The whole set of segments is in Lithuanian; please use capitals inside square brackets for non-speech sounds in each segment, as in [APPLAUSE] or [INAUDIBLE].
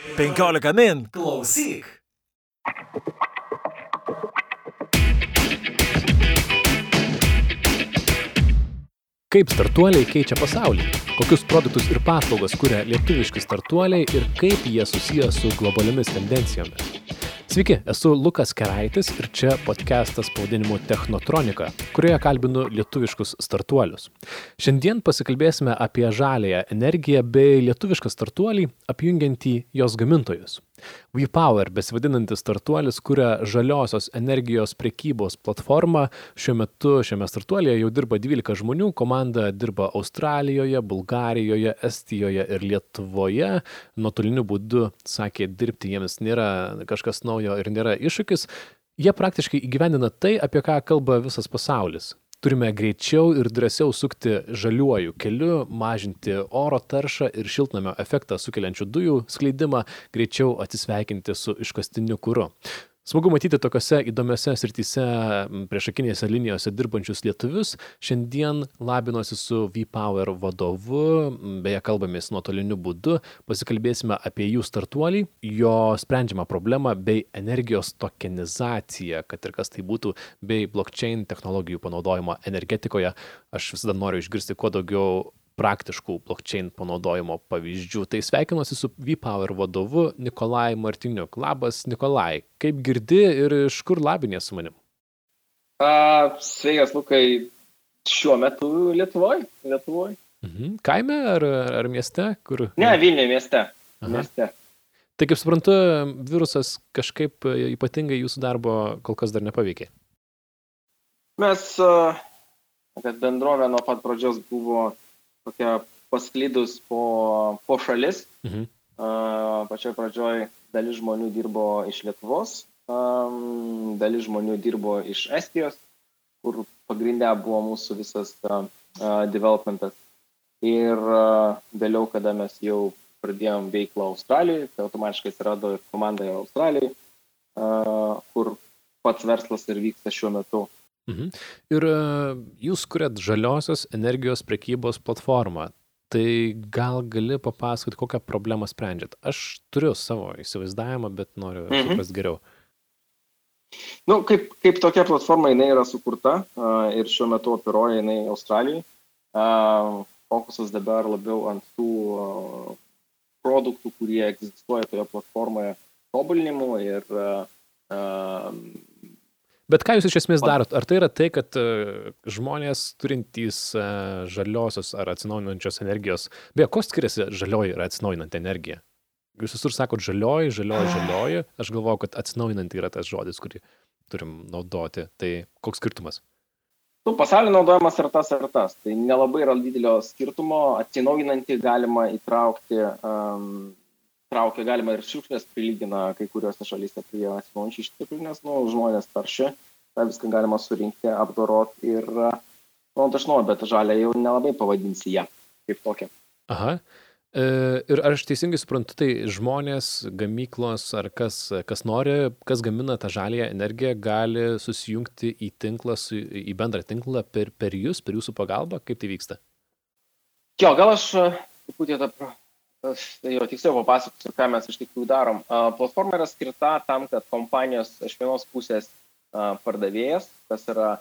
15 min klausyk. Kaip startuoliai keičia pasaulį? Kokius produktus ir paslaugas kuria lietuviški startuoliai ir kaip jie susiję su globaliomis tendencijomis? Sveiki, esu Lukas Keraitis ir čia podcastas pavadinimu Technotronika, kurioje kalbinu lietuviškus startuolius. Šiandien pasikalbėsime apie žalėją energiją bei lietuvišką startuolį, apjungiantį jos gamintojus. WePower, besivadinantis startuolis, kuria žaliosios energijos prekybos platformą. Šiuo metu šiame startuolėje jau dirba 12 žmonių, komanda dirba Australijoje, Bulgarijoje, Estijoje ir Lietuvoje. Nuotoliniu būdu, sakė, dirbti jiems nėra kažkas naujo ir nėra iššūkis. Jie praktiškai įgyvendina tai, apie ką kalba visas pasaulis turime greičiau ir drąsiau sukti žaliuoju keliu, mažinti oro taršą ir šiltnamio efektą sukeliančių dujų skleidimą, greičiau atsisveikinti su iškastiniu kūru. Smagu matyti tokiuose įdomiose srityse priešakinėse linijose dirbančius lietuvius. Šiandien labinosi su V-Power vadovu, beje, kalbamės nuotoliniu būdu, pasikalbėsime apie jų startuolį, jo sprendžiamą problemą bei energijos tokenizaciją, kad ir kas tai būtų, bei blockchain technologijų panaudojimą energetikoje. Aš visada noriu išgirsti kuo daugiau praktiškų blockchain panaudojimo pavyzdžių. Tai sveikinuosi su VPower vadovu Nikolai Martiniuk. Labas, Nikolai. Kaip girdi ir iš kur labinė su manim? A, sveikas, Lukai. Šiuo metu Lietuvoje. Lietuvoje. Mhm. Kaime ar, ar mieste? Kur... Ne, Vilniuje mieste. Aha. mieste. Tai kaip suprantu, virusas kažkaip ypatingai jūsų darbo kol kas dar nepaveikė. Mes, kad bendrovė nuo pat pradžios buvo tokia pasklydus po, po šalis. Mhm. Pačioj pradžioj dalis žmonių dirbo iš Lietuvos, dalis žmonių dirbo iš Estijos, kur pagrindė buvo mūsų visas developmentas. Ir vėliau, kada mes jau pradėjom veiklą Australijoje, tai automatiškai atsirado ir komanda Australijoje, kur pats verslas ir vyksta šiuo metu. Mhm. Ir e, jūs kuriat žaliosios energijos prekybos platformą. Tai gal gali papasakoti, kokią problemą sprendžiat? Aš turiu savo įsivaizdavimą, bet noriu mhm. suprasti geriau. Nu, kaip, kaip tokia platforma jinai yra sukurta uh, ir šiuo metu operuoja jinai Australijai. Uh, fokusas dabar labiau ant tų uh, produktų, kurie egzistuoja toje platformoje tobulinimų ir uh, Bet ką jūs iš esmės darot? Ar tai yra tai, kad e, žmonės turintys e, žaliosios ar atsinaujinančios energijos, beje, koks skiriasi žalioji ir atsinaujinanti energija? Jūs visur sakot žalioji, žalioji, žalioji. Aš galvoju, kad atsinaujinanti yra tas žodis, kurį turim naudoti. Tai koks skirtumas? Nu, pasaulio naudojimas yra tas ar tas. Tai nelabai yra didelio skirtumo. Atsinaujinantį galima įtraukti, um, traukia, galima ir šiukšlės prilygina kai kuriuose šalyse prie atsinaujinčių išteklių, nes nu, žmonės taršia tą viską galima surinkti, apdoroti ir, nu, aš noriu, bet žalę jau nelabai pavadinsi ją kaip tokią. Aha. E, ir ar aš teisingai suprantu, tai žmonės, gamyklos ar kas, kas nori, kas gamina tą žalę energiją, gali susijungti į tinklą, su, į bendrą tinklą per, per jūs, per jūsų pagalbą, kaip tai vyksta? Jo, gal aš truputį tą Aš tai jau tiksliau papasakosiu, ką mes iš tikrųjų darom. Platforma yra skirta tam, kad kompanijos iš vienos pusės pardavėjas, kas yra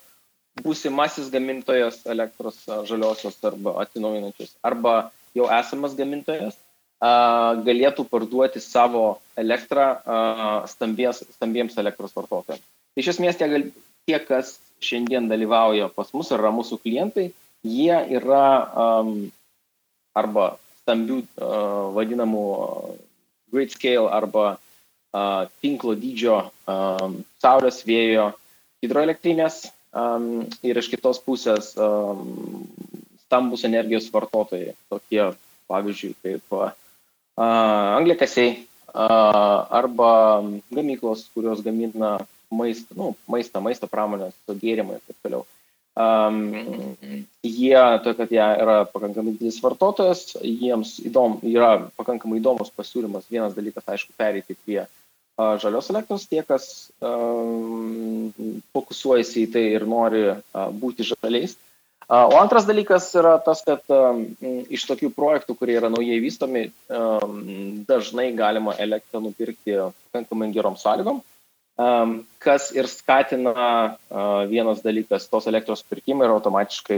būsimasis gamintojas elektros žaliosios arba atsinaujinančios, arba jau esamas gamintojas, galėtų parduoti savo elektrą stambies, stambiems elektros vartotojams. Iš esmės tie, tie, kas šiandien dalyvauja pas mus, yra mūsų klientai, jie yra arba stambių vadinamų grid scale arba tinklo dydžio saulės vėjo hidroelektrinės ir iš kitos pusės stambus energijos vartotojai, tokie pavyzdžiui kaip anglikasiai arba gamyklos, kurios gamina maistą, nu, maistą, maisto pramonės, gėrimai ir taip toliau. Um, jie, to, kad jie yra pakankamai didelis vartotojas, jiems įdom, yra pakankamai įdomus pasiūlymas. Vienas dalykas, aišku, pereiti prie uh, žalios elektros, tie, kas um, fokusuojasi į tai ir nori uh, būti žaliais. O antras dalykas yra tas, kad iš tokių projektų, kurie yra naujai vystomi, dažnai galima elektrą nupirkti pakankamai gerom sąlygom kas ir skatina vienas dalykas, tos elektros pirkimai ir automatiškai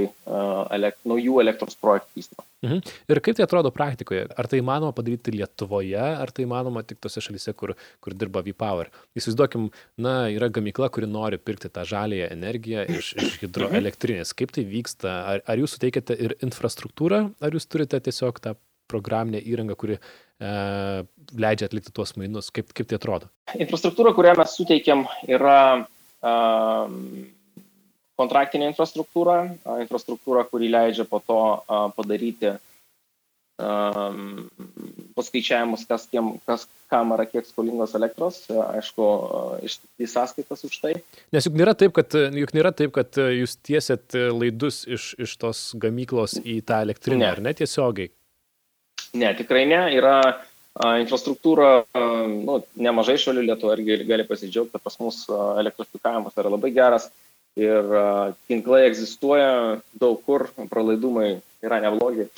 elekt, naujų elektros projektų vystymą. Mhm. Ir kaip tai atrodo praktikoje? Ar tai įmanoma padaryti Lietuvoje, ar tai įmanoma tik tose šalyse, kur, kur dirba V-Power? Įsivaizduokim, na, yra gamykla, kuri nori pirkti tą žalėją energiją iš, iš hidroelektrinės. Kaip tai vyksta? Ar, ar jūs suteikiate ir infrastruktūrą, ar jūs turite tiesiog tą programinę įrangą, kuri leidžia atlikti tuos mainus? Kaip, kaip tai atrodo? Infrastruktūra, kurią mes suteikiam, yra e, kontraktinė infrastruktūra, infrastruktūra, kuri leidžia po to e, padaryti um, paskaičiavimus, kas, tiem, kas kam yra kiek skolingos elektros, aišku, ištikti sąskaitas už tai. Nes juk nėra taip, kad, juk nėra taip, kad jūs tiesėt laidus iš, iš tos gamyklos į tą elektrinę, ne. ar ne tiesiogiai? Ne, tikrai ne. Yra infrastruktūra, nu, nemažai šalių Lietuva irgi gali pasidžiaugti, pas mus elektrifikavimas yra labai geras ir tinklai egzistuoja daug kur, pralaidumai yra neblogi.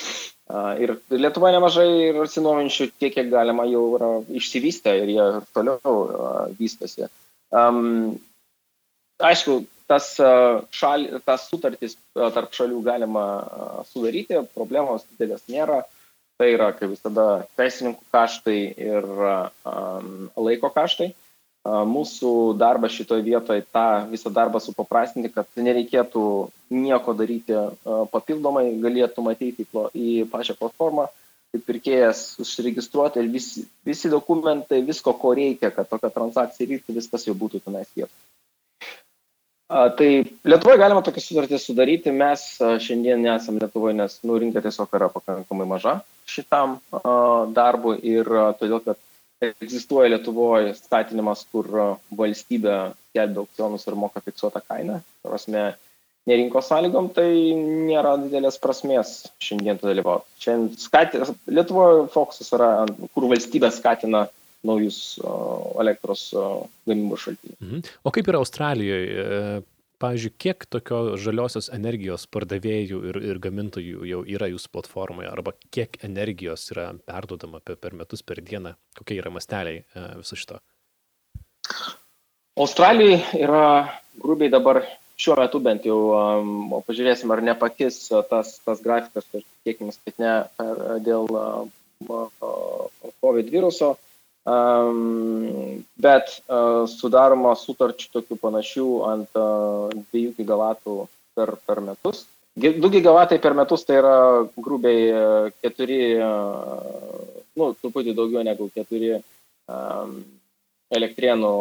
Ir Lietuva nemažai ir atsinaujančių tiek, kiek galima jau yra išsivystę ir jie toliau vystosi. Aišku, tas, šal, tas sutartys tarp šalių galima sudaryti, problemos didelės nėra. Tai yra, kaip visada, teisininkų kaštai ir um, laiko kaštai. Mūsų darbas šitoje vietoje tą visą darbą supaprastinti, kad nereikėtų nieko daryti papildomai, galėtų matyti į pačią platformą, kaip pirkėjas užsiregistruoti ir visi, visi dokumentai, visko, ko reikia, kad tokia transakcija vyktų, viskas jau būtų tenais vietoje. Tai Lietuvoje galima tokią sutartį sudaryti, mes šiandien nesame Lietuvoje, nes nu, rinka tiesiog yra pakankamai maža šitam darbui ir todėl, kad egzistuoja Lietuvoje statinimas, kur valstybė skelbia aukcionus ir moka fiksuotą kainą, prasme, nerinkos sąlygom, tai nėra didelės prasmės šiandien dalyvauti. Šiandien skati, Lietuvoje fokusas yra, kur valstybė skatina naujus elektros gamybos šaltinius. Mhm. O kaip yra Australijoje? E, pavyzdžiui, kiek tokio žaliosios energijos pardavėjų ir, ir gamintojų jau yra jūsų platformoje, arba kiek energijos yra perdodama per, per metus, per dieną, kokie yra masteliai e, viso šito? Australijai yra grubiai dabar šiuo metu bent jau, um, pažiūrėsim, ar nepakis tas, tas grafikas, tikėkime, kad ne dėl uh, COVID viruso. Bet sudaroma sutarčių tokių panašių ant uh, 2 gigavatų per, per metus. 2 gigavatai per metus tai yra grubiai 4, uh, nu, truputį daugiau negu 4 um, elektrienų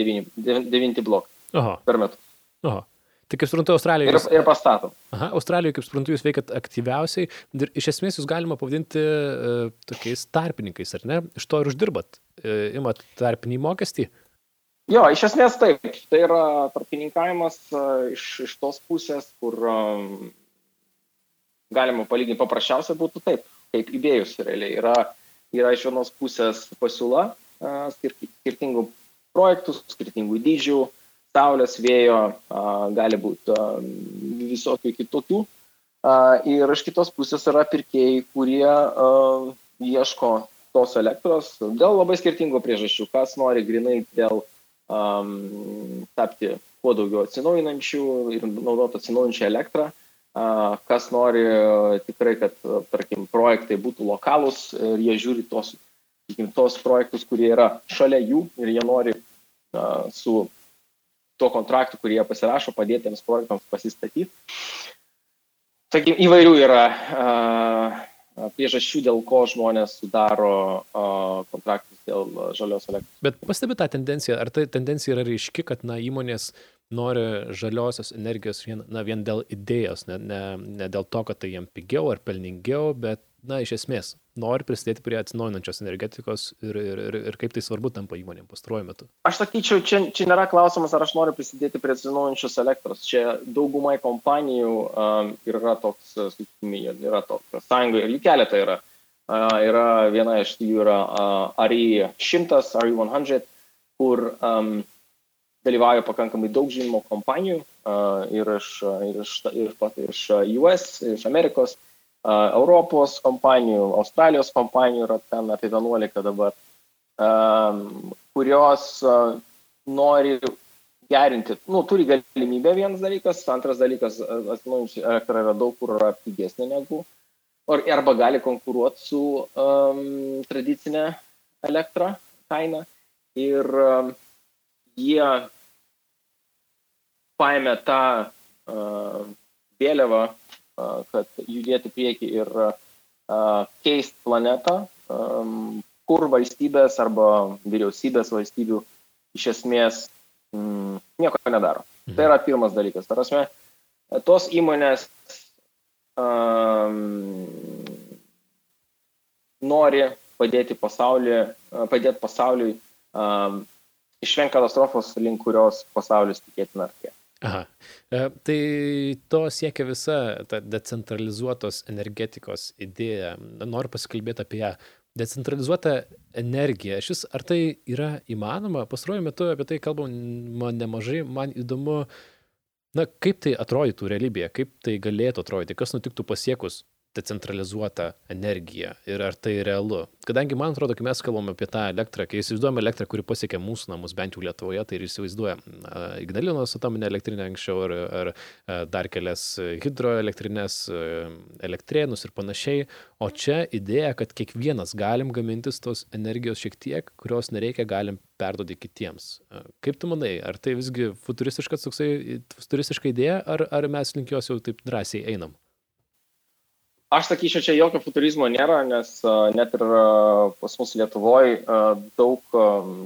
9, 9 blokai per metus. Aha. Tai kaip suprantu, Australijoje. Ir, ir pastatom. Aha, Australijoje, kaip suprantu, jūs veikat aktyviausiai ir iš esmės jūs galima pavadinti uh, tokiais tarpininkais, ar ne? Iš to ir uždirbat. Uh, imat tarpinį mokestį. Jo, iš esmės taip. Tai yra tarpininkavimas uh, iš, iš tos pusės, kur um, galima palyginti paprasčiausia būtų taip, kaip įbėjus realiai. Yra, yra iš vienos pusės pasiūla uh, skirtingų projektų, skirtingų dydžių. Uh, saulės, vėjo, gali būti visokių kitokių. Ir iš kitos pusės yra pirkėjai, kurie ieško tos elektros dėl labai skirtingų priežasčių. Kas nori grinai dėl tapti kuo daugiau atsinaujinančių ir naudoti atsinaujinančią elektrą, kas nori tikrai, kad, tarkim, projektai būtų lokalūs ir jie žiūri tos, sakykim, tos projektus, kurie yra šalia jų ir jie nori su tuo kontraktu, kurį jie pasirašo, padėti tiems projektams pasistatyti. Taigi įvairių yra uh, priežasčių, dėl ko žmonės sudaro uh, kontraktus dėl žalios elektros. Bet pastebi tą tendenciją, ar ta tendencija yra ryški, kad na, įmonės nori žaliosios energijos vien, na, vien dėl idėjos, ne, ne, ne dėl to, kad tai jiem pigiau ar pelningiau, bet na, iš esmės, nori prisidėti prie atsinaujinančios energetikos ir, ir, ir, ir kaip tai svarbu tampa įmonėm pastaruoju metu? Aš sakyčiau, čia, čia nėra klausimas, ar aš noriu prisidėti prie atsinaujinančios elektros. Čia daugumai kompanijų um, yra toks, sakykime, yra toks sąjunga ir jų keletą yra. Uh, yra viena iš jų yra uh, RE 100, RE 100, kur um, dalyvauja pakankamai daug žinomų kompanijų ir iš, ir iš, ir iš US, iš Amerikos, Europos kompanijų, Australijos kompanijų yra ten apie 11 dabar, kurios nori gerinti, nu, turi galimybę vienas dalykas, antras dalykas, atsinaujinančių elektra yra daug kur yra pigesnė negu, arba gali konkuruoti su um, tradicinė elektra kaina ir um, jie paėmė tą uh, vėliavą, kad judėti prieki ir keisti planetą, kur valstybės arba vyriausybės valstybių iš esmės mm, nieko nedaro. Mhm. Tai yra pirmas dalykas. Tai prasme, tos įmonės um, nori padėti, pasaulį, padėti pasauliui um, išvengti katastrofos, link kurios pasaulis tikėtina artėja. Aha. E, tai to siekia visa ta decentralizuotos energetikos idėja. Noriu pasikalbėti apie ją. Decentralizuota energija. Šis, ar tai yra įmanoma? Pastaruoju metu apie tai kalbama nemažai. Man įdomu, na, kaip tai atrodytų realybėje, kaip tai galėtų atrodyti, kas nutiktų pasiekus decentralizuota energija ir ar tai realu. Kadangi man atrodo, kai mes kalbame apie tą elektrą, kai įsivaizduojame elektrą, kuri pasiekia mūsų namus, bent jau Lietuvoje, tai ir įsivaizduojam Ignalinos atominę elektrinę anksčiau ar, ar dar kelias hidroelektrinės, elektrėnus ir panašiai. O čia idėja, kad kiekvienas galim gamintis tos energijos šiek tiek, kurios nereikia, galim perduoti kitiems. Kaip tu manai, ar tai visgi futuristiškas toksai, futuristiška idėja, ar, ar mes link jos jau taip drąsiai einam? Aš sakyčiau, čia jokio futurizmo nėra, nes uh, net ir uh, pas mus Lietuvoje uh, daug,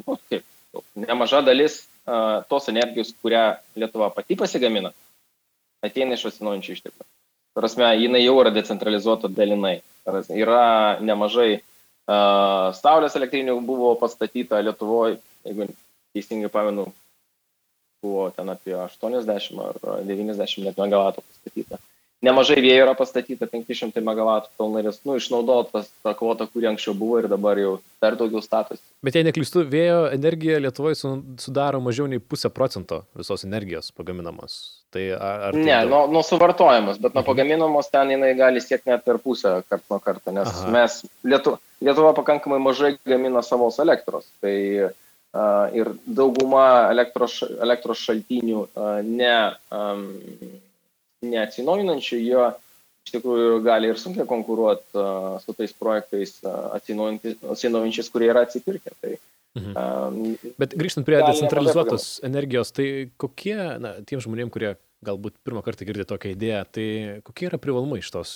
nu, kaip, nemaža dalis tos energijos, kurią Lietuva pati pasigamina, ateina iš atsinaujančių išteklių. Prasme, jinai jau yra decentralizuota dalinai. Yra nemažai uh, saulės elektrinių buvo pastatyta Lietuvoje, jeigu teisingai pamenu, buvo ten apie 80 ar 90 net megavatų pastatyta nemažai vėjo yra pastatyta, 500 MW pilnai, nu, išnaudotas ta kvota, kuri anksčiau buvo ir dabar jau dar daugiau statosi. Bet jei neklystu, vėjo energija Lietuvoje sudaro mažiau nei pusę procento visos energijos pagaminamos. Tai ar, ar tai ne, nuo, nuo suvartojamos, bet nuo mhm. pagaminamos ten jinai gali siekti net per pusę kart nuo karto, nes Aha. mes Lietu, Lietuva pakankamai mažai gamina savos elektros. Tai uh, ir dauguma elektros, elektros šaltinių uh, ne um, neatsinaujinančių, jie iš tikrųjų gali ir sunkiai konkuruoti su tais projektais atsinaujinčiais, kurie yra atsipirkę. Tai, mhm. um, Bet grįžtant prie decentralizuotos energijos, tai kokie, na, tiem žmonėm, kurie galbūt pirmą kartą girdė tokią idėją, tai kokie yra privalumai iš tos,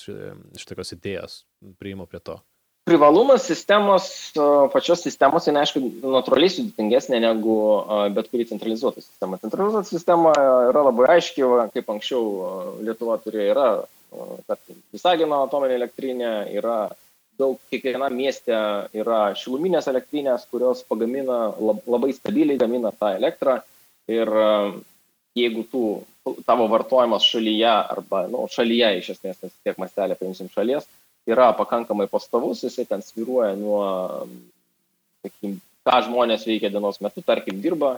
iš tokios idėjos priimo prie to? Privalumas sistemos, pačios sistemos, jinai aišku, natūraliai sudėtingesnė negu bet kuri centralizuota sistema. Centralizuota sistema yra labai aiški, kaip anksčiau Lietuva turėjo, yra, tarkim, Visagino atominė elektrinė, yra daug, kiekvienam mieste yra šiluminės elektrinės, kurios pagamina labai stabiliai, gamina tą elektrą ir jeigu tu, tavo vartojimas šalyje arba, nu, šalyje iš esmės, nes tiek mastelė paimsim šalies, yra pakankamai pastovus, jisai ten sviruoja nuo, sakykim, ką žmonės veikia dienos metu, tarkim, dirba,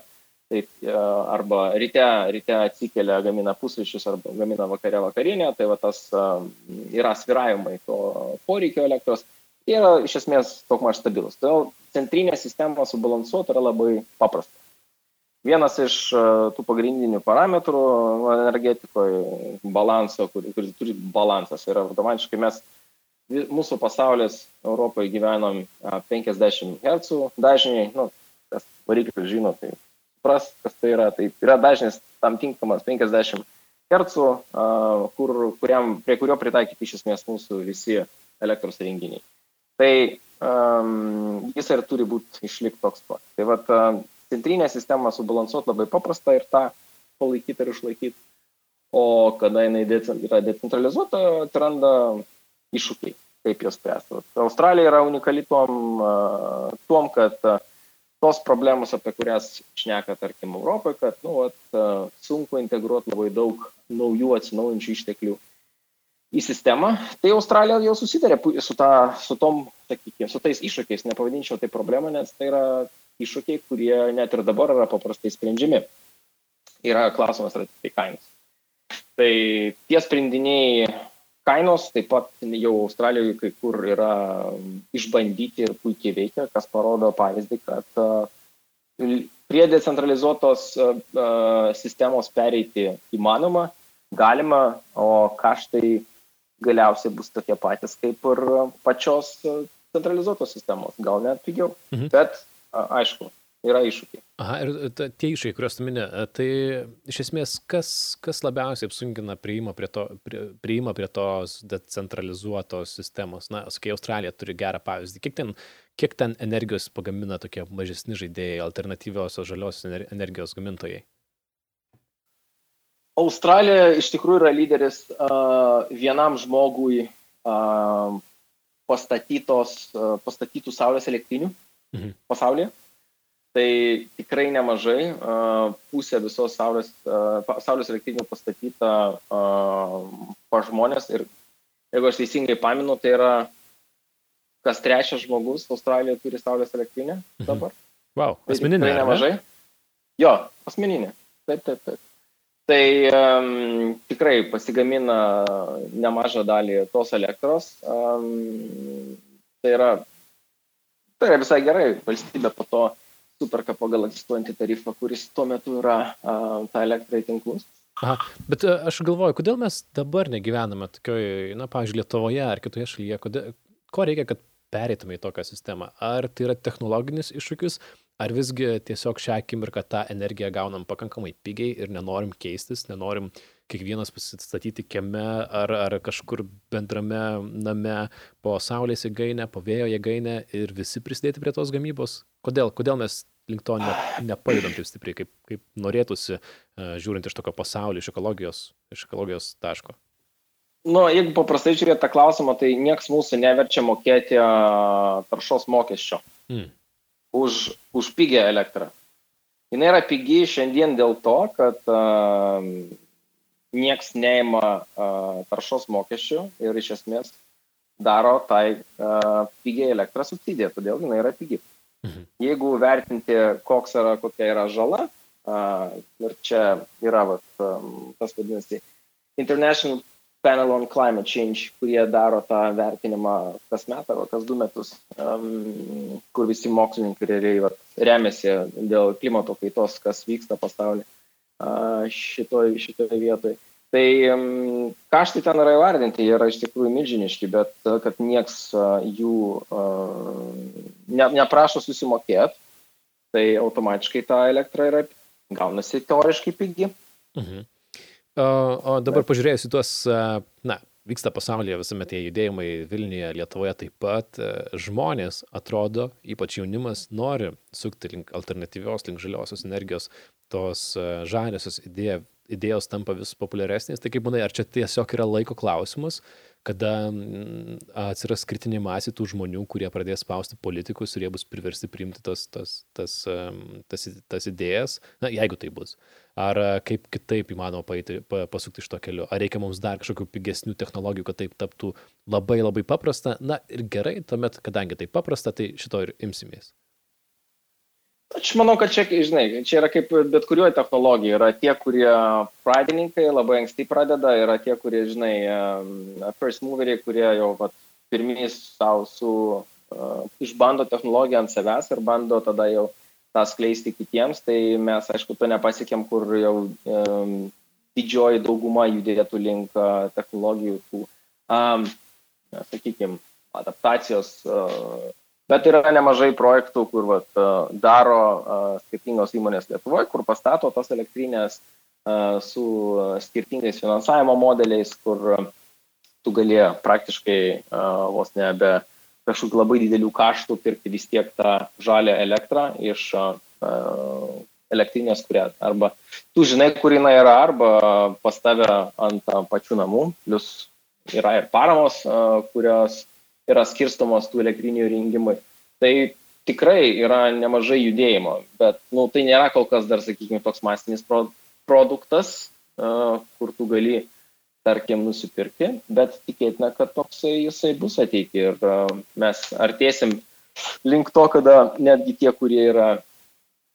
taip, e, arba ryte, ryte atsikelia, gamina pusryčius arba gamina vakare vakarienę, tai va tas e, yra sviravimai to poreikio elektros, jie yra iš esmės daugmaž stabilus. Todėl centrinė sistema subalansuota yra labai paprasta. Vienas iš e, tų pagrindinių parametrų energetikoje balanso, kuris kur turi balansas, yra automatiškai mes mūsų pasaulis Europoje gyvenom 50 Hz dažniai, nu, kas variklis žino, tai supras, kas tai yra. Tai yra dažnis tam tinkamas 50 Hz, kur, kuriam, prie kurio pritaikyti iš esmės mūsų visi elektros renginiai. Tai um, jis ir turi būti išlikti toks pat. Tai vat, centrinė sistema subalansuoti labai paprasta ir tą palaikyti ir išlaikyti. O kada jinai yra decentralizuota, atsiranda iššūkiai, kaip juos spręsti. Australija yra unikali tom, tom kad tos problemos, apie kurias šneka, tarkim, Europoje, kad nu, at, sunku integruoti labai daug naujų atsinaujinčių išteklių į sistemą, tai Australija jau susidarė su, ta, su, tom, sakykime, su tais iššūkiais, nepavadinčiau tai problemą, nes tai yra iššūkiai, kurie net ir dabar yra paprastai sprendžiami. Yra klausimas, yra tik tai kainos. Tai tie sprendiniai kainos taip pat jau Australijoje kai kur yra išbandyti ir puikiai veikia, kas parodo pavyzdį, kad prie decentralizuotos sistemos pereiti įmanoma, galima, o kaštai galiausiai bus tokie patys kaip ir pačios centralizuotos sistemos, gal net pigiau. Mhm. Bet aišku, yra iššūkiai. Aha, ir ta, tie iššūkiai, kuriuos tu minė, tai iš esmės, kas, kas labiausiai apsunkina prieimą prie, to, prie, prieimą prie tos decentralizuotos sistemos? Na, sakai, Australija turi gerą pavyzdį. Kiek ten, kiek ten energijos pagamina tokie mažesni žaidėjai, alternatyviosios žalios energijos gamintojai? Australija iš tikrųjų yra lyderis uh, vienam žmogui uh, pastatytos, uh, pastatytų saulės elektrinių mhm. pasaulyje tai tikrai nemažai. Pusė visos saulės, saulės elektrinių pastatyta pa žmonės ir jeigu aš teisingai paminu, tai yra kas trečias žmogus Australijoje turi saulės elektrinę mhm. dabar. Mhm. Wow, asmeninė. Tai nemažai. Ne? Jo, asmeninė. Taip, taip, taip. Tai um, tikrai pasigamina nemažą dalį tos elektros. Um, tai, yra, tai yra visai gerai. Valstybė po to superka pagal egzistuojantį tarifą, kuris tuo metu yra a, tą elektrą į tinklus. Aha, bet aš galvoju, kodėl mes dabar negyvename tokioje, na, pavyzdžiui, Lietuvoje ar kitoje šalyje, kodėl, ko reikia, kad pereitume į tokią sistemą? Ar tai yra technologinis iššūkis, ar visgi tiesiog šią akimirką tą energiją gaunam pakankamai pigiai ir nenorim keistis, nenorim kiekvienas pasistatyti kieme ar, ar kažkur bendrame name po saulės jėgainę, po vėjo jėgainę ir visi prisidėti prie tos gamybos? Kodėl, kodėl mes link to ne, nepajudam taip stipriai, kaip, kaip norėtųsi, uh, žiūrint iš tokio pasaulio, iš ekologijos, iš ekologijos taško? Nu, jeigu paprastai žiūrėti tą klausimą, tai nieks mūsų neverčia mokėti uh, taršos mokesčio mm. už, už pigią elektrą. Jis yra pigi šiandien dėl to, kad uh, nieks neima uh, taršos mokesčių ir iš esmės daro tai uh, pigiai elektrą subsidiją, todėl jinai yra pigi. Mm. Mhm. Jeigu vertinti, koks yra, kokia yra žala, ir čia yra vat, um, tas vadinasi International Panel on Climate Change, kurie daro tą vertinimą kas metą arba kas du metus, um, kur visi mokslininkai realiai vat, remiasi dėl klimato kaitos, kas vyksta pasaulyje uh, šitoje šitoj vietoje. Tai kaštai ten yra įvardinti, jie yra iš tikrųjų milžiniški, bet kad nieks jų ne, neprašo susimokėti, tai automatiškai ta elektra yra gaunasi teoriškai pigi. Mhm. O, o dabar bet. pažiūrėjus į tuos, na, vyksta pasaulyje visame tie judėjimai Vilniuje, Lietuvoje taip pat, žmonės atrodo, ypač jaunimas, nori sukti link alternatyvios, link žaliosios energijos, tos žaliosios idėja, idėjos tampa vis populiaresnės, tai kaip manai, ar čia tiesiog yra laiko klausimas, kada mm, atsiras kritinė masė tų žmonių, kurie pradės spausti politikus ir jie bus priversti priimti tas, tas, tas, tas, tas idėjas, na, jeigu tai bus. Ar kaip kitaip įmanoma paeiti, pasukti iš to keliu? Ar reikia mums dar kažkokių pigesnių technologijų, kad taip taptų labai labai paprasta? Na ir gerai, tuomet, kadangi tai paprasta, tai šito ir imsimės. Aš manau, kad čia, žinai, čia yra kaip bet kurioje technologijoje. Yra tie, kurie pradininkai labai anksti pradeda, yra tie, kurie, žinai, first moveriai, kurie jau vat, pirmys savo su, uh, išbando technologiją ant savęs ir bando tada jau tą skleisti kitiems. Tai mes, aišku, to nepasiekėm, kur jau um, didžioji dauguma judėtų link uh, technologijų, tų, um, sakykime, adaptacijos. Uh, Bet yra nemažai projektų, kur vat, daro skirtingos įmonės Lietuvoje, kur pastato tas elektrinės su skirtingais finansavimo modeliais, kur tu gali praktiškai vos ne be kažkokių labai didelių kaštų pirkti vis tiek tą žalę elektrą iš elektrinės, kurie arba tu žinai, kur jinai yra, arba pas tave ant pačių namų, plus yra ir paramos, kurios yra skirstomos tų elektrinių rengimui. Tai tikrai yra nemažai judėjimo, bet nu, tai nėra kol kas dar, sakykime, toks masinis pro produktas, uh, kur tu gali, tarkim, nusipirkti, bet tikėtina, kad toksai jisai bus ateiti ir uh, mes artėsim link to, kada netgi tie, kurie yra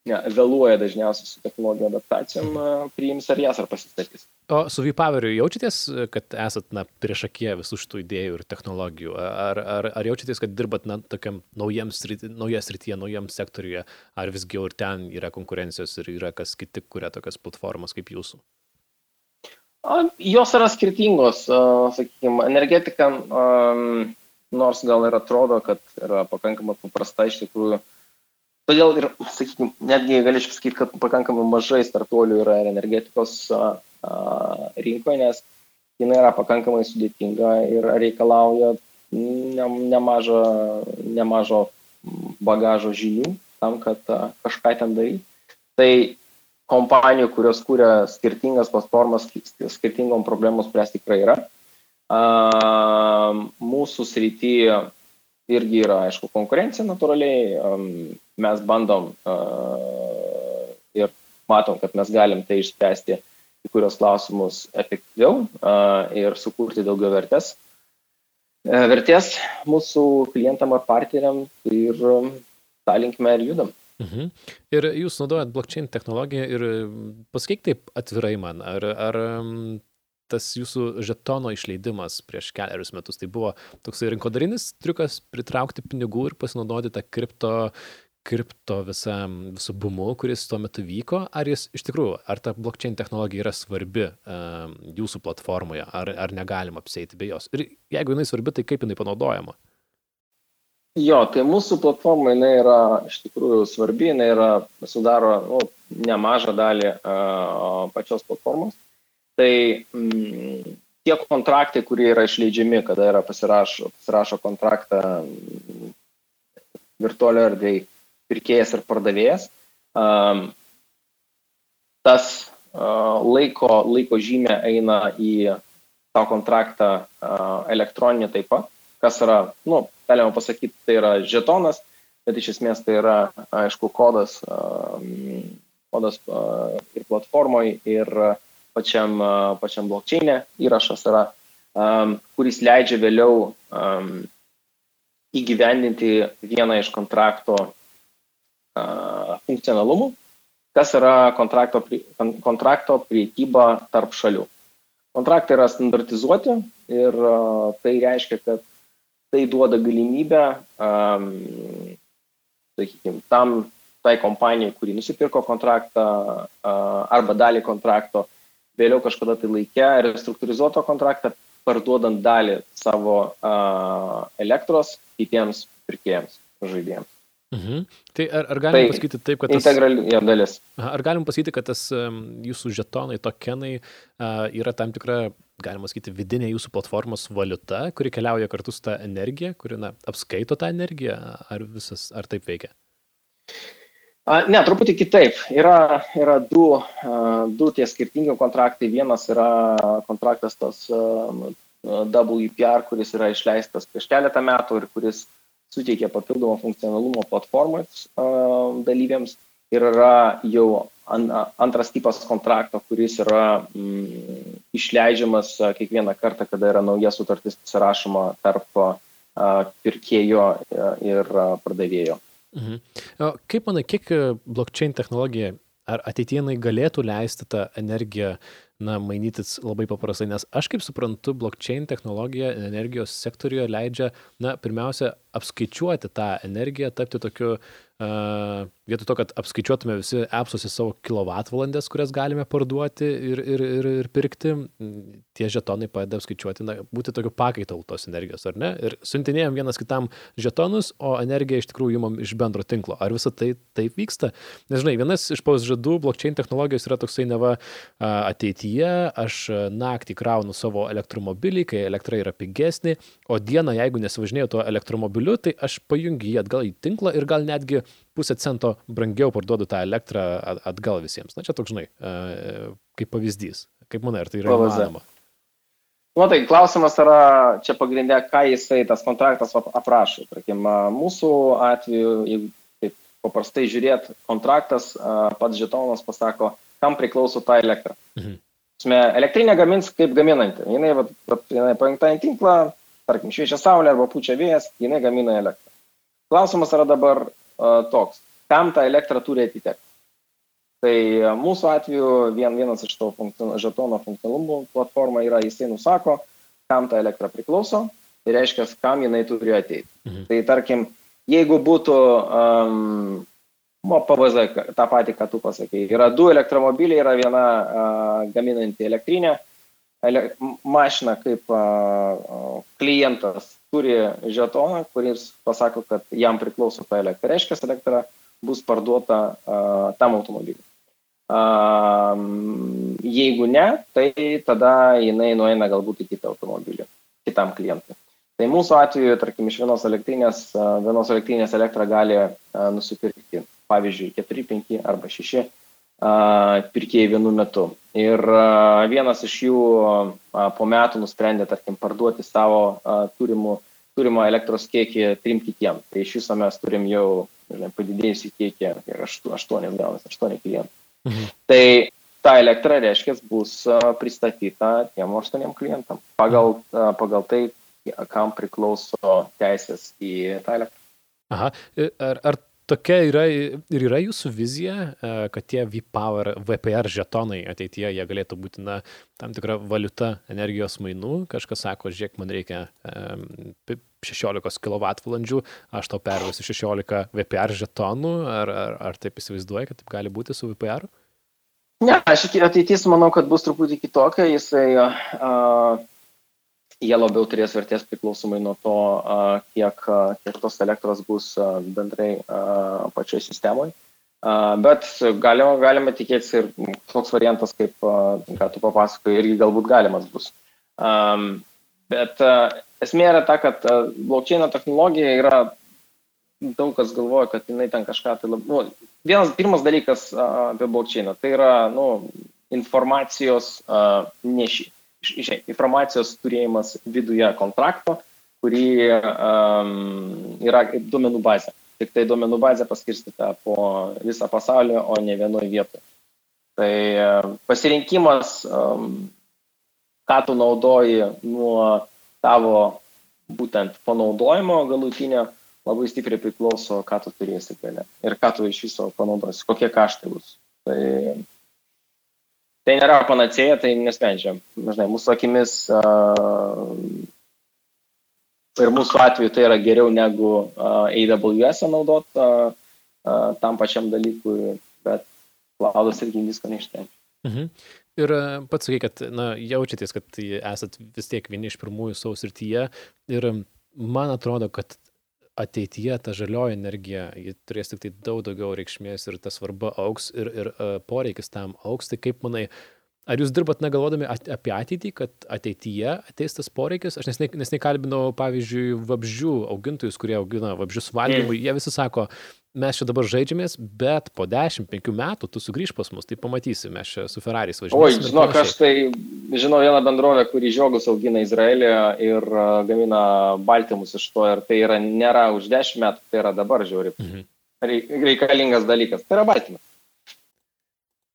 ne, vėluoja dažniausiai su technologijų adaptacijom, priims ar jas ar pasistatys. O su Vipaveriu jaučiatės, kad esat na, prieš akiją visų šitų idėjų ir technologijų? Ar, ar, ar jaučiatės, kad dirbat na, tokiam naujam srity, nauja srityje, naujam sektoriuje, ar visgi jau ir ten yra konkurencijos ir yra kas kiti, kuria tokias platformas kaip jūsų? Jos yra skirtingos, sakykime, energetika, nors gal ir atrodo, kad yra pakankamai paprasta iš tikrųjų. Todėl ir, sakykime, netgi galėčiau pasakyti, kad pakankamai mažai startuolių yra ir energetikos rinkoje, nes jinai yra pakankamai sudėtinga ir reikalauja nemažo, nemažo bagažo žinių tam, kad kažką ten daryti. Tai kompanijų, kurios kūrė skirtingas platformas, skirtingom problemom spręsti tikrai yra. Mūsų srityje irgi yra, aišku, konkurencija natūraliai. Mes bandom ir matom, kad mes galim tai išspręsti į kurios klausimus efektyviau ir sukurti daugiau vertės. E, vertės mūsų klientam ar partneriam ir tą linkme ir judam. Mhm. Ir jūs naudojat blockchain technologiją ir pasakyk taip atvirai man, ar, ar tas jūsų žetono išleidimas prieš keliarius metus, tai buvo toksai rinkodarinis triukas pritraukti pinigų ir pasinaudoti tą kripto kripto visam visu bumu, kuris tuo metu vyko, ar jis iš tikrųjų, ar ta blockchain technologija yra svarbi uh, jūsų platformoje, ar, ar negalima apsėti be jos. Ir jeigu jinai svarbi, tai kaip jinai panaudojama? Jo, tai mūsų platforma jinai yra iš tikrųjų svarbi, jinai yra, sudaro nu, nemažą dalį uh, pačios platformos. Tai mm, tie kontraktai, kurie yra išleidžiami, kada yra pasirašo, pasirašo kontraktą mm, virtualio erdvėje, pirkėjas ir pardavėjas. Tas laiko, laiko žymė eina į tą kontraktą elektroninį taip pat, kas yra, nu, galima pasakyti, tai yra žetonas, bet iš esmės tai yra, aišku, kodas, kodas ir platformoje, ir pačiam, pačiam blockchainė įrašas yra, kuris leidžia vėliau įgyvendinti vieną iš kontrakto funkcionalumų, kas yra kontrakto, kontrakto priekyba tarp šalių. Kontraktai yra standartizuoti ir tai reiškia, kad tai duoda galimybę, um, sakykime, tam tai kompanijai, kuri nusipirko kontraktą uh, arba dalį kontrakto, vėliau kažkada tai laikė restruktūrizuoto kontraktą, parduodant dalį savo uh, elektros kitiems pirkėjams, žaidėjams. Mhm. Tai ar, ar galim tai pasakyti taip, kad... Tas, integrali ja, dalis. Ar galim pasakyti, kad tas jūsų žetonai, tokenai uh, yra tam tikra, galima sakyti, vidinė jūsų platformos valiuta, kuri keliauja kartu su tą energiją, kuri na, apskaito tą energiją, ar, visas, ar taip veikia? Ne, truputį kitaip. Yra, yra du, du tie skirtingi kontraktai. Vienas yra kontraktas tos WPR, kuris yra išleistas prieš keletą metų ir kuris suteikia papildomą funkcionalumą platformos dalyviams ir yra jau antras tipas kontrakto, kuris yra mm, išleidžiamas kiekvieną kartą, kada yra nauja sutartis pasirašoma tarp pirkėjo ir pardavėjo. Mhm. O kaip manai, kiek blockchain technologija, ar ateityje jinai galėtų leisti tą energiją na, mainytis labai paprastai, nes aš kaip suprantu, blockchain technologija energijos sektorijoje leidžia, na, pirmiausia, apskaičiuoti tą energiją, tapti tokiu uh, vietoj to, kad apskaičiuotume visi appsuose savo kilovatvalandės, kurias galime parduoti ir, ir, ir, ir pirkti, tie žetonai padeda apskaičiuoti, na, būti tokiu pakaitalu tos energijos, ar ne? Ir siuntinėjom vienas kitam žetonus, o energiją iš tikrųjų įmam iš bendro tinklo. Ar visą tai taip vyksta? Nežinai, vienas iš pausžadų blockchain technologijos yra toksai neva ateityje, aš naktį kraunu savo elektromobilį, kai elektra yra pigesnė, o dieną, jeigu nesivažinėjau tuo elektromobiliu, tai aš pajungiu jį atgal į tinklą ir gal netgi pusę cento brangiau parduodu tą elektrą atgal visiems. Na čia toks, žinai, e, kaip pavyzdys. Kaip manai, ar tai yra įmanoma? Nu, tai klausimas yra čia pagrindė, ką jisai tas kontraktas aprašo. Tarkim, mūsų atveju, jeigu taip paprastai žiūrėt, kontraktas, pats žetonas pasako, kam priklauso ta elektra. Mhm. Elektrinė gamins kaip gaminanti. Jinai, vat, jinai pajungta į tinklą, tarkim, šviečia saulė arba pučia vėjas, jinai gamina elektrą. Klausimas yra dabar, toks, kam ta elektra turi atitekti. Tai mūsų atveju vien, vienas iš to funkcion, žetono funkcionalumų platforma yra, jisai nusako, kam ta elektra priklauso, tai reiškia, kam jinai turi ateiti. Mhm. Tai tarkim, jeigu būtų um, PVZ, tą patį, ką tu pasakėjai, yra du elektromobiliai, yra viena uh, gaminanti elektrinė, ele, mašina kaip klientas turi žetoną, kuris pasako, kad jam priklauso ta elektra. Reiškia, elektra bus parduota uh, tam automobiliui. Uh, jeigu ne, tai tada jinai nueina galbūt į kitą automobilį, kitam klientui. Tai mūsų atveju, tarkim, iš vienos elektrinės, vienos elektrinės elektrą gali nusipirkti, pavyzdžiui, 4, 5 arba 6 pirkėjai vienu metu. Ir vienas iš jų po metų nusprendė, tarkim, parduoti savo turimų, turimą elektros kiekį trim kitiem. Tai iš viso mes turim jau žinai, padidėjusi kiekį, 8 gaunas, 8 klientų. Mhm. Tai ta elektra, reiškia, bus pristatyta tiem 8 klientam pagal, pagal tai, kam priklauso teisės į tą elektrą. Aha, ar, ar tokia yra ir yra jūsų vizija, e, kad tie V-Power, VPR žetonai ateityje jie galėtų būti na, tam tikra valiuta energijos mainų. Kažkas sako, žiūrėk, man reikia 16 kWh, aš tau pervesiu 16 VPR žetonų, ar, ar, ar taip įsivaizduoji, kad taip gali būti su VPR? Ne, aš ateitis manau, kad bus truputį kitokia. Jisai uh, jie labiau turės vertės priklausomai nuo to, kiek, kiek tos elektros bus bendrai pačioj sistemoje. Bet galima, galima tikėtis ir toks variantas, kaip ką tu papasakoji, irgi galbūt galimas bus. Bet esmė yra ta, kad blockchain technologija yra, daug kas galvoja, kad jinai ten kažką tai labiau. Nu, vienas pirmas dalykas apie blockchain tai yra nu, informacijos neši žiūrėk, informacijos turėjimas viduje kontrakto, kurį um, yra duomenų bazė. Tik tai duomenų bazė paskirstyta po visą pasaulį, o ne vienoje vietoje. Tai um, pasirinkimas, um, ką tu naudoji nuo tavo būtent panaudojimo galutinio, labai stipriai priklauso, ką tu turėsi gale ir ką tu iš viso panaudosi, kokie kaštai bus. Tai tai nėra panacėja, tai nesprendžia. Žinai, mūsų akimis uh, ir mūsų atveju tai yra geriau negu uh, AWS naudot uh, uh, tam pačiam dalykui, bet klaudas irgi visko neišsprendžia. Mhm. Ir pats sakai, kad na, jaučiatės, kad esat vis tiek vieni iš pirmųjų savo srityje ir man atrodo, kad ateityje ta žalioji energija, turės tik tai daug daugiau reikšmės ir ta svarba auks ir, ir uh, poreikis tam auks. Tai kaip manai, Ar jūs dirbat negalvodami apie ateitį, kad ateityje ateis tas poreikis? Aš nesnei kalbinau, pavyzdžiui, vabžių augintojus, kurie augina vabžius valgymui. Mm. Jie visi sako, mes čia dabar žaidžiamės, bet po 10-5 metų tu sugrįž pas mus, tai pamatysi, mes čia su Ferrari's važiuosime. Oi, žinok, aš tai žinau vieną bendrovę, kuri žiogus augina Izraelį ir gamina baltymus iš to ir tai yra, nėra už 10 metų, tai yra dabar žiūri. Mhm. Reikalingas dalykas, tai yra baltymas.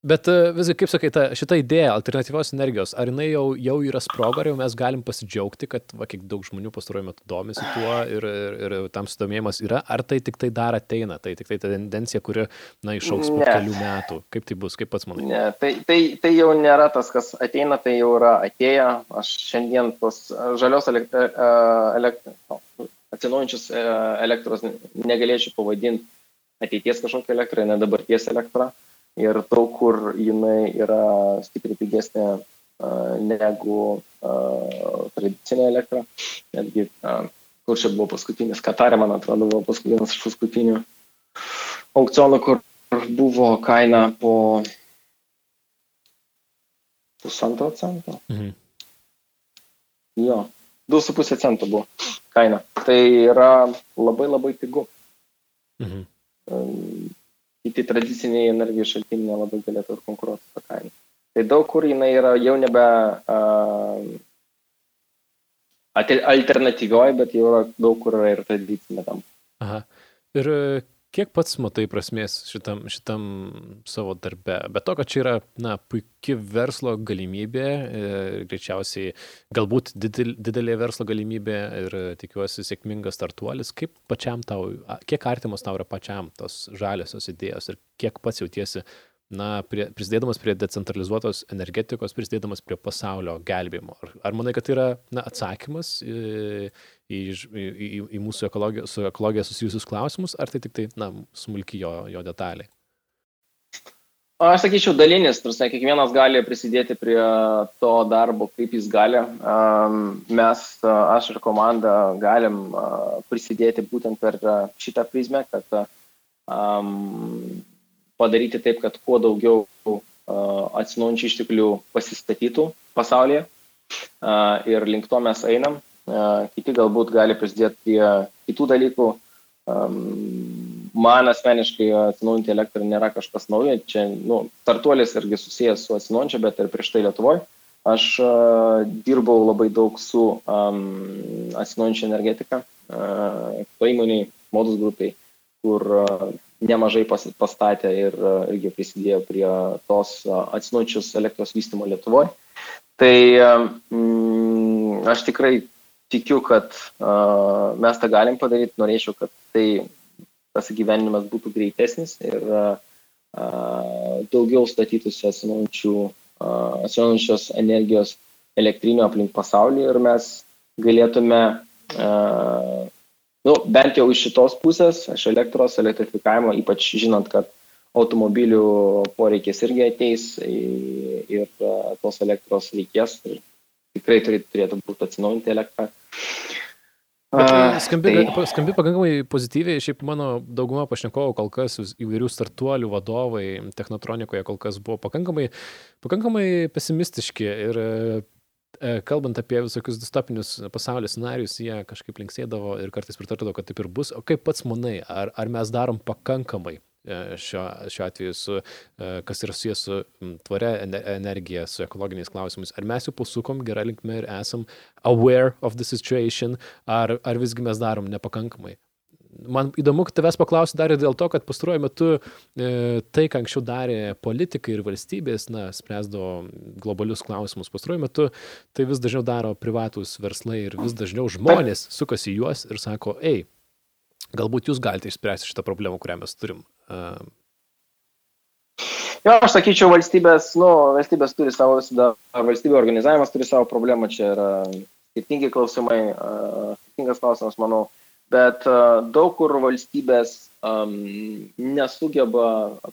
Bet e, visgi, kaip sakai, ta, šita idėja alternatyvios energijos, ar jinai jau, jau yra sproga, ar jau mes galim pasidžiaugti, kad va, kiek daug žmonių pastaruoju metu domisi tuo ir, ir, ir tam sudomėjimas yra, ar tai tik tai dar ateina, tai tik tai ta tendencija, kuri, na, išauks po kelių metų. Kaip tai bus, kaip pats manai? Ne, tai, tai, tai jau nėra tas, kas ateina, tai jau yra atėję. Aš šiandien tos žalios elektro, atsinaujančios e, elektros negalėčiau pavadinti ateities kažkokią elektrą, ne dabarties elektrą ir daug kur jinai yra stipriai pigesnė negu tradicinė elektra. Netgi, kur čia buvo paskutinis, Katarė, man atrodo, buvo paskutinis iš paskutinių aukcionų, kur buvo kaina po pusantro cento. Mhm. Jo, 2,5 cento buvo kaina. Tai yra labai labai pigu. Mhm kiti tradiciniai energijos šaltiniai nelabai galėtų ir konkuruoti tą kainą. Tai daug kur jinai yra jau nebe uh, alternatyvioji, bet jau yra daug kur yra ir tradicinė tam. Aha. Ir kiek pats matai prasmės šitam, šitam savo darbe? Bet to, kad čia yra na, puikia verslo galimybė, e, greičiausiai galbūt didel, didelė verslo galimybė ir tikiuosi sėkmingas startuolis, kaip pačiam tau, kiek artimos tau yra pačiam tos žaliosios idėjos ir kiek pats jautiesi na, prie, prisidėdamas prie decentralizuotos energetikos, prisidėdamas prie pasaulio gelbėjimo. Ar, ar manai, kad tai yra na, atsakymas į, į, į, į mūsų ekologiją, su ekologija susijusius klausimus, ar tai tik tai na, smulki jo, jo detalė? Aš sakyčiau, dalinis, tarsi kiekvienas gali prisidėti prie to darbo, kaip jis gali. Mes, aš ir komanda, galim prisidėti būtent per šitą prizmę, kad padaryti taip, kad kuo daugiau atsinaujančių išteklių pasistatytų pasaulyje. Ir link to mes einam. Kiti galbūt gali prisidėti prie kitų dalykų man asmeniškai atsinaujinti elektrą nėra kažkas naujo. Čia, nu, startuolis irgi susijęs su atsinaujinčia, bet ir prieš tai Lietuvoje. Aš dirbau labai daug su um, atsinaujinčia energetika, uh, to įmoniai, modus grupiai, kur uh, nemažai pas, pastatė ir uh, irgi prisidėjo prie tos uh, atsinaujinčios elektros vystimo Lietuvoje. Tai um, aš tikrai tikiu, kad uh, mes tą galim padaryti, norėčiau, kad tai tas gyvenimas būtų greitesnis ir daugiau statytųsi atsinaujančios energijos elektrinių aplink pasaulį ir mes galėtume, nu, bent jau iš šitos pusės, iš elektros, elektrifikavimo, ypač žinant, kad automobilių poreikis irgi ateis ir tos elektros reikės ir tikrai turėtų būti atsinaujinti elektrą. Bet skambi, tai... skambi pakankamai pozityviai, šiaip mano dauguma pašnekovų kol kas įvairių startuolių vadovai technotronikoje kol kas buvo pakankamai, pakankamai pesimistiški ir e, kalbant apie visokius distopinius pasaulio scenarius, jie kažkaip linksėdavo ir kartais pritardavo, kad taip ir bus. O kaip pats manai, ar, ar mes darom pakankamai E, šiuo, šiuo atveju, su, e, kas yra susijęs su tvaria energija, su ekologiniais klausimais. Ar mes jau pasukom gerą linkmę ir esam aware of the situation, ar, ar visgi mes darom nepakankamai? Man įdomu, kad tavęs paklausti dar ir dėl to, kad pastaruoju metu e, tai, ką anksčiau darė politikai ir valstybės, na, spręsdavo globalius klausimus, pastaruoju metu tai vis dažniau daro privatus verslai ir vis dažniau žmonės sukasi juos ir sako, ei, galbūt jūs galite išspręsti šitą problemą, kurią mes turim. Jo, aš sakyčiau, valstybės, nu, valstybės turi savo visada, valstybė organizavimas turi savo problemą, čia yra skirtingi klausimai, skirtingas klausimas, manau, bet daug kur valstybės um, nesugeba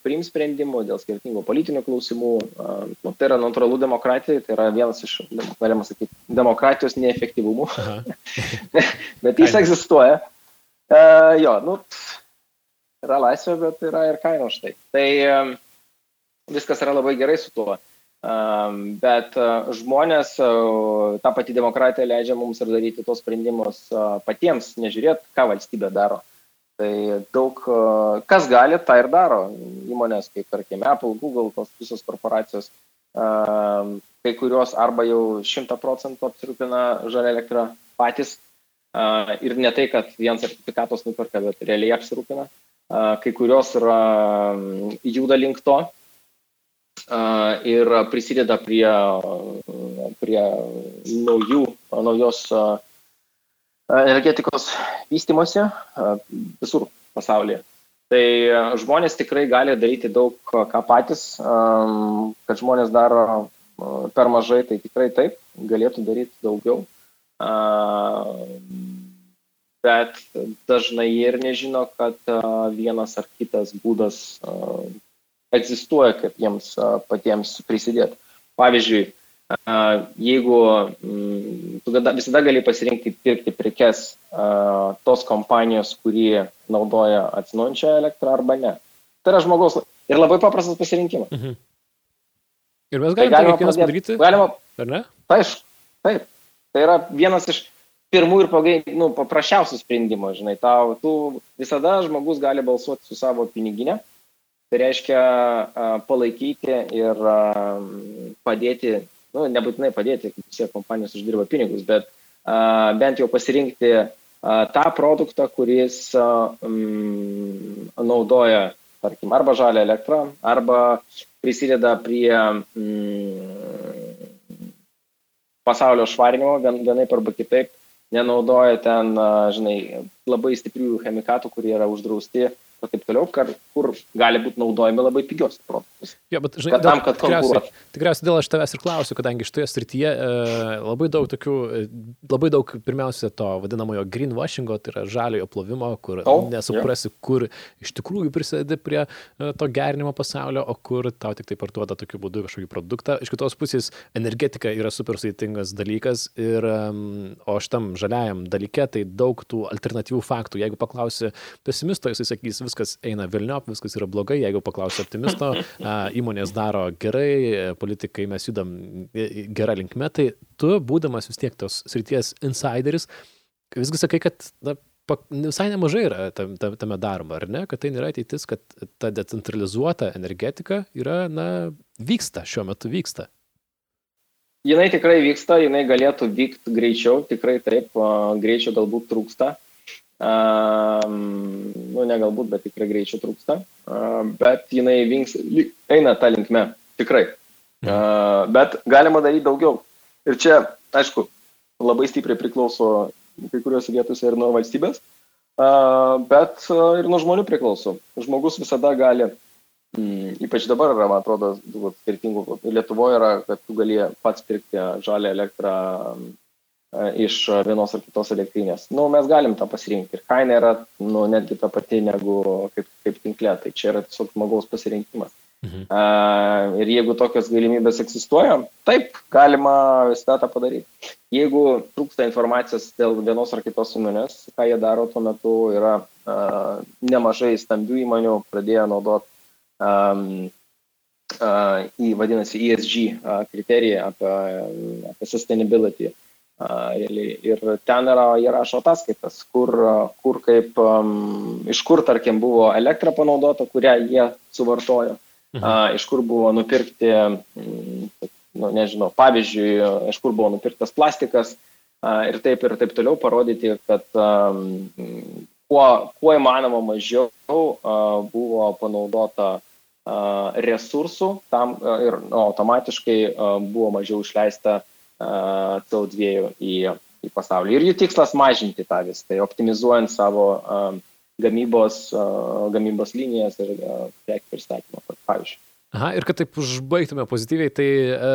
priimti sprendimų dėl skirtingų politinių klausimų. Um, nu, tai yra natūralu demokratijai, tai yra vienas iš, galima sakyti, demokratijos neefektyvumų. [LAUGHS] bet jis egzistuoja. Uh, jo, nu, yra laisvė, bet yra ir kainos štai. Tai viskas yra labai gerai su tuo. Bet žmonės, ta pati demokratija leidžia mums ir daryti tos sprendimus patiems, nežiūrėt, ką valstybė daro. Tai daug, kas gali, tą ir daro. Įmonės kaip, tarkim, Apple, Google, tos visos korporacijos, kai kurios arba jau 100 procentų apsirūpina žalia elektra patys. Ir ne tai, kad vien sertifikatos nuperka, bet realiai apsirūpina kai kurios yra juda link to ir prisideda prie, prie naujų, naujos energetikos vystimosi visur pasaulyje. Tai žmonės tikrai gali daryti daug ką patys, kad žmonės daro per mažai, tai tikrai taip, galėtų daryti daugiau bet dažnai ir nežino, kad vienas ar kitas būdas egzistuoja, kaip jiems patiems prisidėti. Pavyzdžiui, jeigu mm, tu visada gali pasirinkti pirkti prekes tos kompanijos, kurie naudoja atsinaujančią elektrą arba ne. Tai yra žmogaus ir labai paprastas pasirinkimas. Mhm. Ir mes galime, tai galima kiekvienas padaryti? Galima. Ar ne? Taip, taip. Tai yra vienas iš pirmų ir pagai, nu, paprasčiausių sprendimų, žinai, tau, tu visada žmogus gali balsuoti su savo piniginė, tai reiškia palaikyti ir padėti, nu, nebūtinai padėti, visi kompanijos uždirba pinigus, bet bent jau pasirinkti tą produktą, kuris mm, naudoja, tarkim, arba žalę elektrą, arba prisideda prie mm, pasaulio švarinimo vienaip arba kitaip nenaudoja ten, žinai, labai stiprių chemikatų, kurie yra uždrausti ir taip toliau, kur, kur gali būti naudojami labai pigios produktus. Jo, bet, žinai, kad tam, kad tikriausiai, tikriausiai dėl aš tavęs ir klausiu, kadangi šitoje srityje e, labai daug tokių, e, labai daug pirmiausia to vadinamojo greenwashingo, tai yra žaliojo plovimo, kur oh, nesuprasi, yeah. kur iš tikrųjų prisidedi prie e, to gerinimo pasaulio, o kur tau tik tai parduoda tokiu būdu kažkokį produktą. Iš kitos pusės energetika yra super sudėtingas dalykas, ir, o šitam žaliajam dalyke tai daug tų alternatyvių faktų. Jeigu paklausi pesimisto, jisai sakys, viskas eina vilniop, viskas yra blogai. Jeigu paklausi optimisto, [LAUGHS] įmonės daro gerai, politikai mes judam gerą linkmę, tai tu, būdamas vis tiek tos srities insideris, visgi sakai, kad na, visai nemažai yra tam, tam, tame daroma, ar ne, kad tai nėra ateitis, kad ta decentralizuota energetika yra, na, vyksta, šiuo metu vyksta. Jinai tikrai vyksta, jinai galėtų vykti greičiau, tikrai taip, greičio galbūt trūksta. Nu, ne galbūt, bet tikrai greičio trūksta. Bet jinai vinks, eina tą linkme, tikrai. Uh, bet galima daryti daugiau. Ir čia, aišku, labai stipriai priklauso kai kuriuose vietose ir nuo valstybės, bet ir nuo žmonių priklauso. Žmogus visada gali, mm, ypač dabar yra, man atrodo, skirtingų, Lietuvoje yra, kad tu gali pats pirkti žalę elektrą iš vienos ar kitos elektrinės. Nu, mes galim tą pasirinkti ir kaina yra nu, netgi ta pati negu kaip, kaip tinklė, tai čia yra tiesiog žmogaus pasirinkimas. Mhm. Uh, ir jeigu tokios galimybės egzistuoja, taip, galima visą tą padaryti. Jeigu trūksta informacijos dėl vienos ar kitos įmonės, ką jie daro tuo metu, yra uh, nemažai stambių įmonių pradėję naudoti um, uh, į, vadinasi, ESG uh, kriteriją apie, apie sustainability. Uh, ir ten yra, jie rašo ataskaitas, kur, kur kaip, um, iš kur, tarkim, buvo elektra panaudota, kurią jie suvartojo. Mhm. Iš kur buvo nupirkti, nu, nežinau, pavyzdžiui, iš kur buvo nupirktas plastikas ir taip ir taip toliau parodyti, kad a, kuo, kuo įmanoma mažiau buvo panaudota resursų tam ir nu, automatiškai buvo mažiau išleista CO2 į, į pasaulį. Ir jų tikslas mažinti tą visą, tai optimizuojant savo gamybos, gamybos linijas ir prekių pristatymą, pavyzdžiui. Aha, ir kad taip užbaigtume pozityviai, tai e,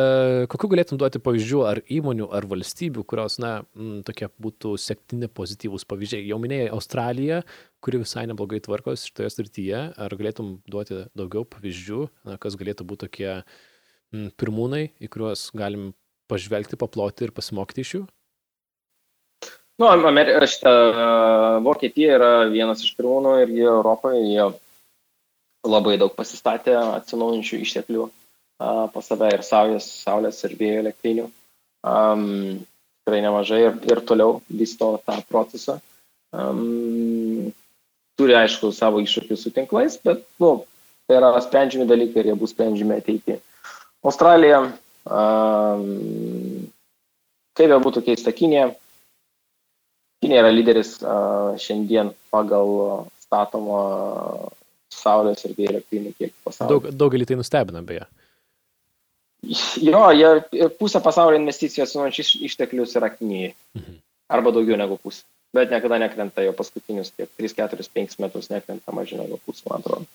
kokiu galėtum duoti pavyzdžių ar įmonių, ar valstybių, kurios, na, m, tokie būtų septyni pozityvūs pavyzdžiai. Jau minėjai Australiją, kuri visai neblogai tvarkos šitoje srityje. Ar galėtum duoti daugiau pavyzdžių, na, kas galėtų būti tokie m, pirmūnai, į kuriuos galim pažvelgti, paploti ir pasimokyti iš jų? Nu, Amer šitą Vokietija yra vienas iš pirmūnų ir jie Europoje, jie labai daug pasistatė atsinaujinčių išteklių uh, pas save ir saulės, saulės ir vėjo elektrinių. Um, tikrai nemažai ir, ir toliau vysto tą procesą. Um, turi, aišku, savo iššūkių su tinklais, bet nu, tai yra sprendžiami dalykai ir jie bus sprendžiami ateityje. Australija, kaip jau būtų keista, Kinė, Kinija yra lyderis šiandien pagal statomą saulės ir vėjo elektrinių kiekį pasaulyje. Daug, daugelį tai nustebina beje. Jo, jie, pusė pasaulio investicijos sunačius išteklius yra Kinijai. Mhm. Arba daugiau negu pusė. Bet niekada nekrenta jo paskutinius tiek 3, 4, 5 metus nekrenta mažiau negu pusė, man atrodo.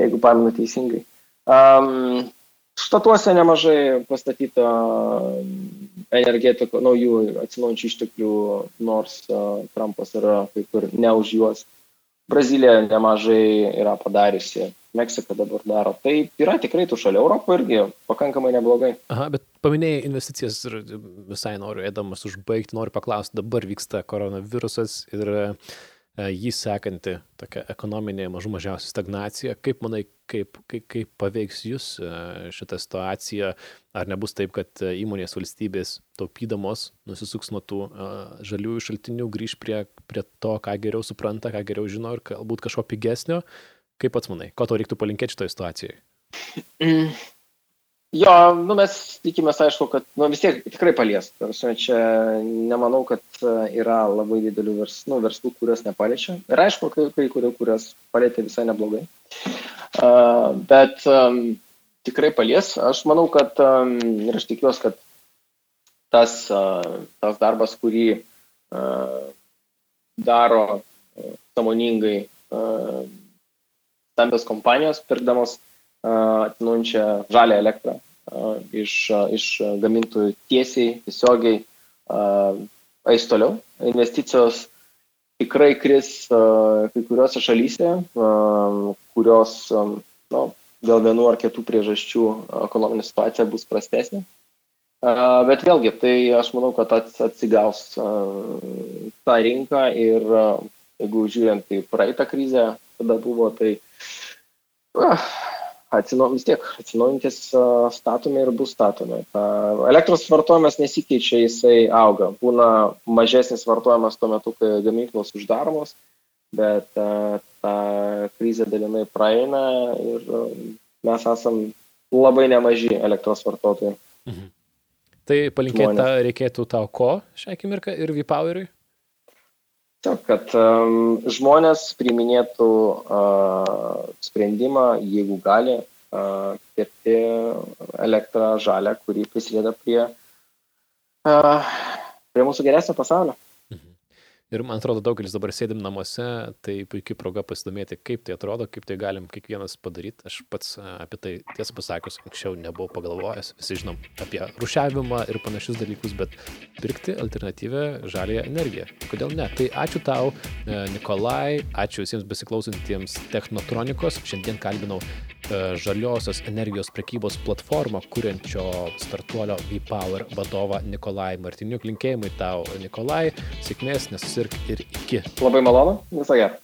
Jeigu pamenu teisingai. Um, štatuose nemažai pastatyta energetikų, naujų atsinaujančių išteklių, nors uh, Trumpas yra kai kur ne už juos. Brazilija nemažai yra padariusi, Meksika dabar daro. Tai yra tikrai tų šalių Europo irgi pakankamai neblogai. Aha, bet paminėjai investicijas ir visai noriu,ėdamas užbaigti, noriu paklausti, dabar vyksta koronavirusas ir uh, E, jį sekanti tokia ekonominė mažų mažiausiai stagnacija. Kaip manai, kaip, kaip, kaip paveiks jūs e, šitą situaciją? Ar nebus taip, kad e, įmonės valstybės taupydamos nusisuks nuo tų žaliųjų šaltinių, grįž prie, prie to, ką geriau supranta, ką geriau žino ir galbūt kažko pigesnio? Kaip pats manai, ko to reiktų palinkėti šitoje situacijoje? Jo, nu mes tikimės, aišku, kad nu, vis tiek tikrai palies. Tarsi, čia nemanau, kad e, yra labai didelių vers, nu, verslų, kurios nepaliečia. Ir aišku, kai, kai kurių, kurios palėtė visai neblogai. Uh, bet um, tikrai palies. Aš manau, kad um, ir aš tikiuosi, kad tas, uh, tas darbas, kurį uh, daro uh, samoningai uh, stambios kompanijos pirkdamos atsinaujančią žalę elektrą iš, iš gamintojų tiesiai, tiesiogiai eis toliau. Investicijos tikrai kris kai kuriuose šalyse, kurios nu, dėl vienų ar kitų priežasčių ekonominė situacija bus prastesnė. Bet vėlgi, tai aš manau, kad atsigaus tą rinką ir jeigu žiūrint į praeitą krizę, tada buvo, tai atsinau, vis tiek atsinaujantis statomi ir bus statomi. Elektros vartojimas nesikeičia, jisai auga. Būna mažesnis vartojimas tuo metu, kai gamyklos uždaromos, bet ta krizė dalinai praeina ir mes esam labai nemaži elektros vartotojai. Mhm. Tai palinkėti reikėtų tau ko šią akimirką ir V-Poweriui? Taip, kad um, žmonės priiminėtų uh, sprendimą, jeigu gali, uh, pirkti elektrą žalę, kuri prisideda prie, uh, prie mūsų geresnio pasaulio. Ir man atrodo, daugelis dabar sėdim namuose, tai puikiai proga pasidomėti, kaip tai atrodo, kaip tai galim kiekvienas padaryti. Aš pats apie tai tiesą pasakius, anksčiau nebuvau pagalvojęs, visi žinom apie rušiavimą ir panašius dalykus, bet pirkti alternatyvę žalėją energiją. Kodėl ne? Tai ačiū tau, Nikolai, ačiū visiems besiklausantiems Technotronikos. Šiandien kalbinau žaliosios energijos prekybos platformą, kuriančio startuolio V-Power vadovą Nikolai Martiniuk. Linkėjimai tau, Nikolai, sėkmės, nesusirk ir iki. Labai malonu, visą gerą.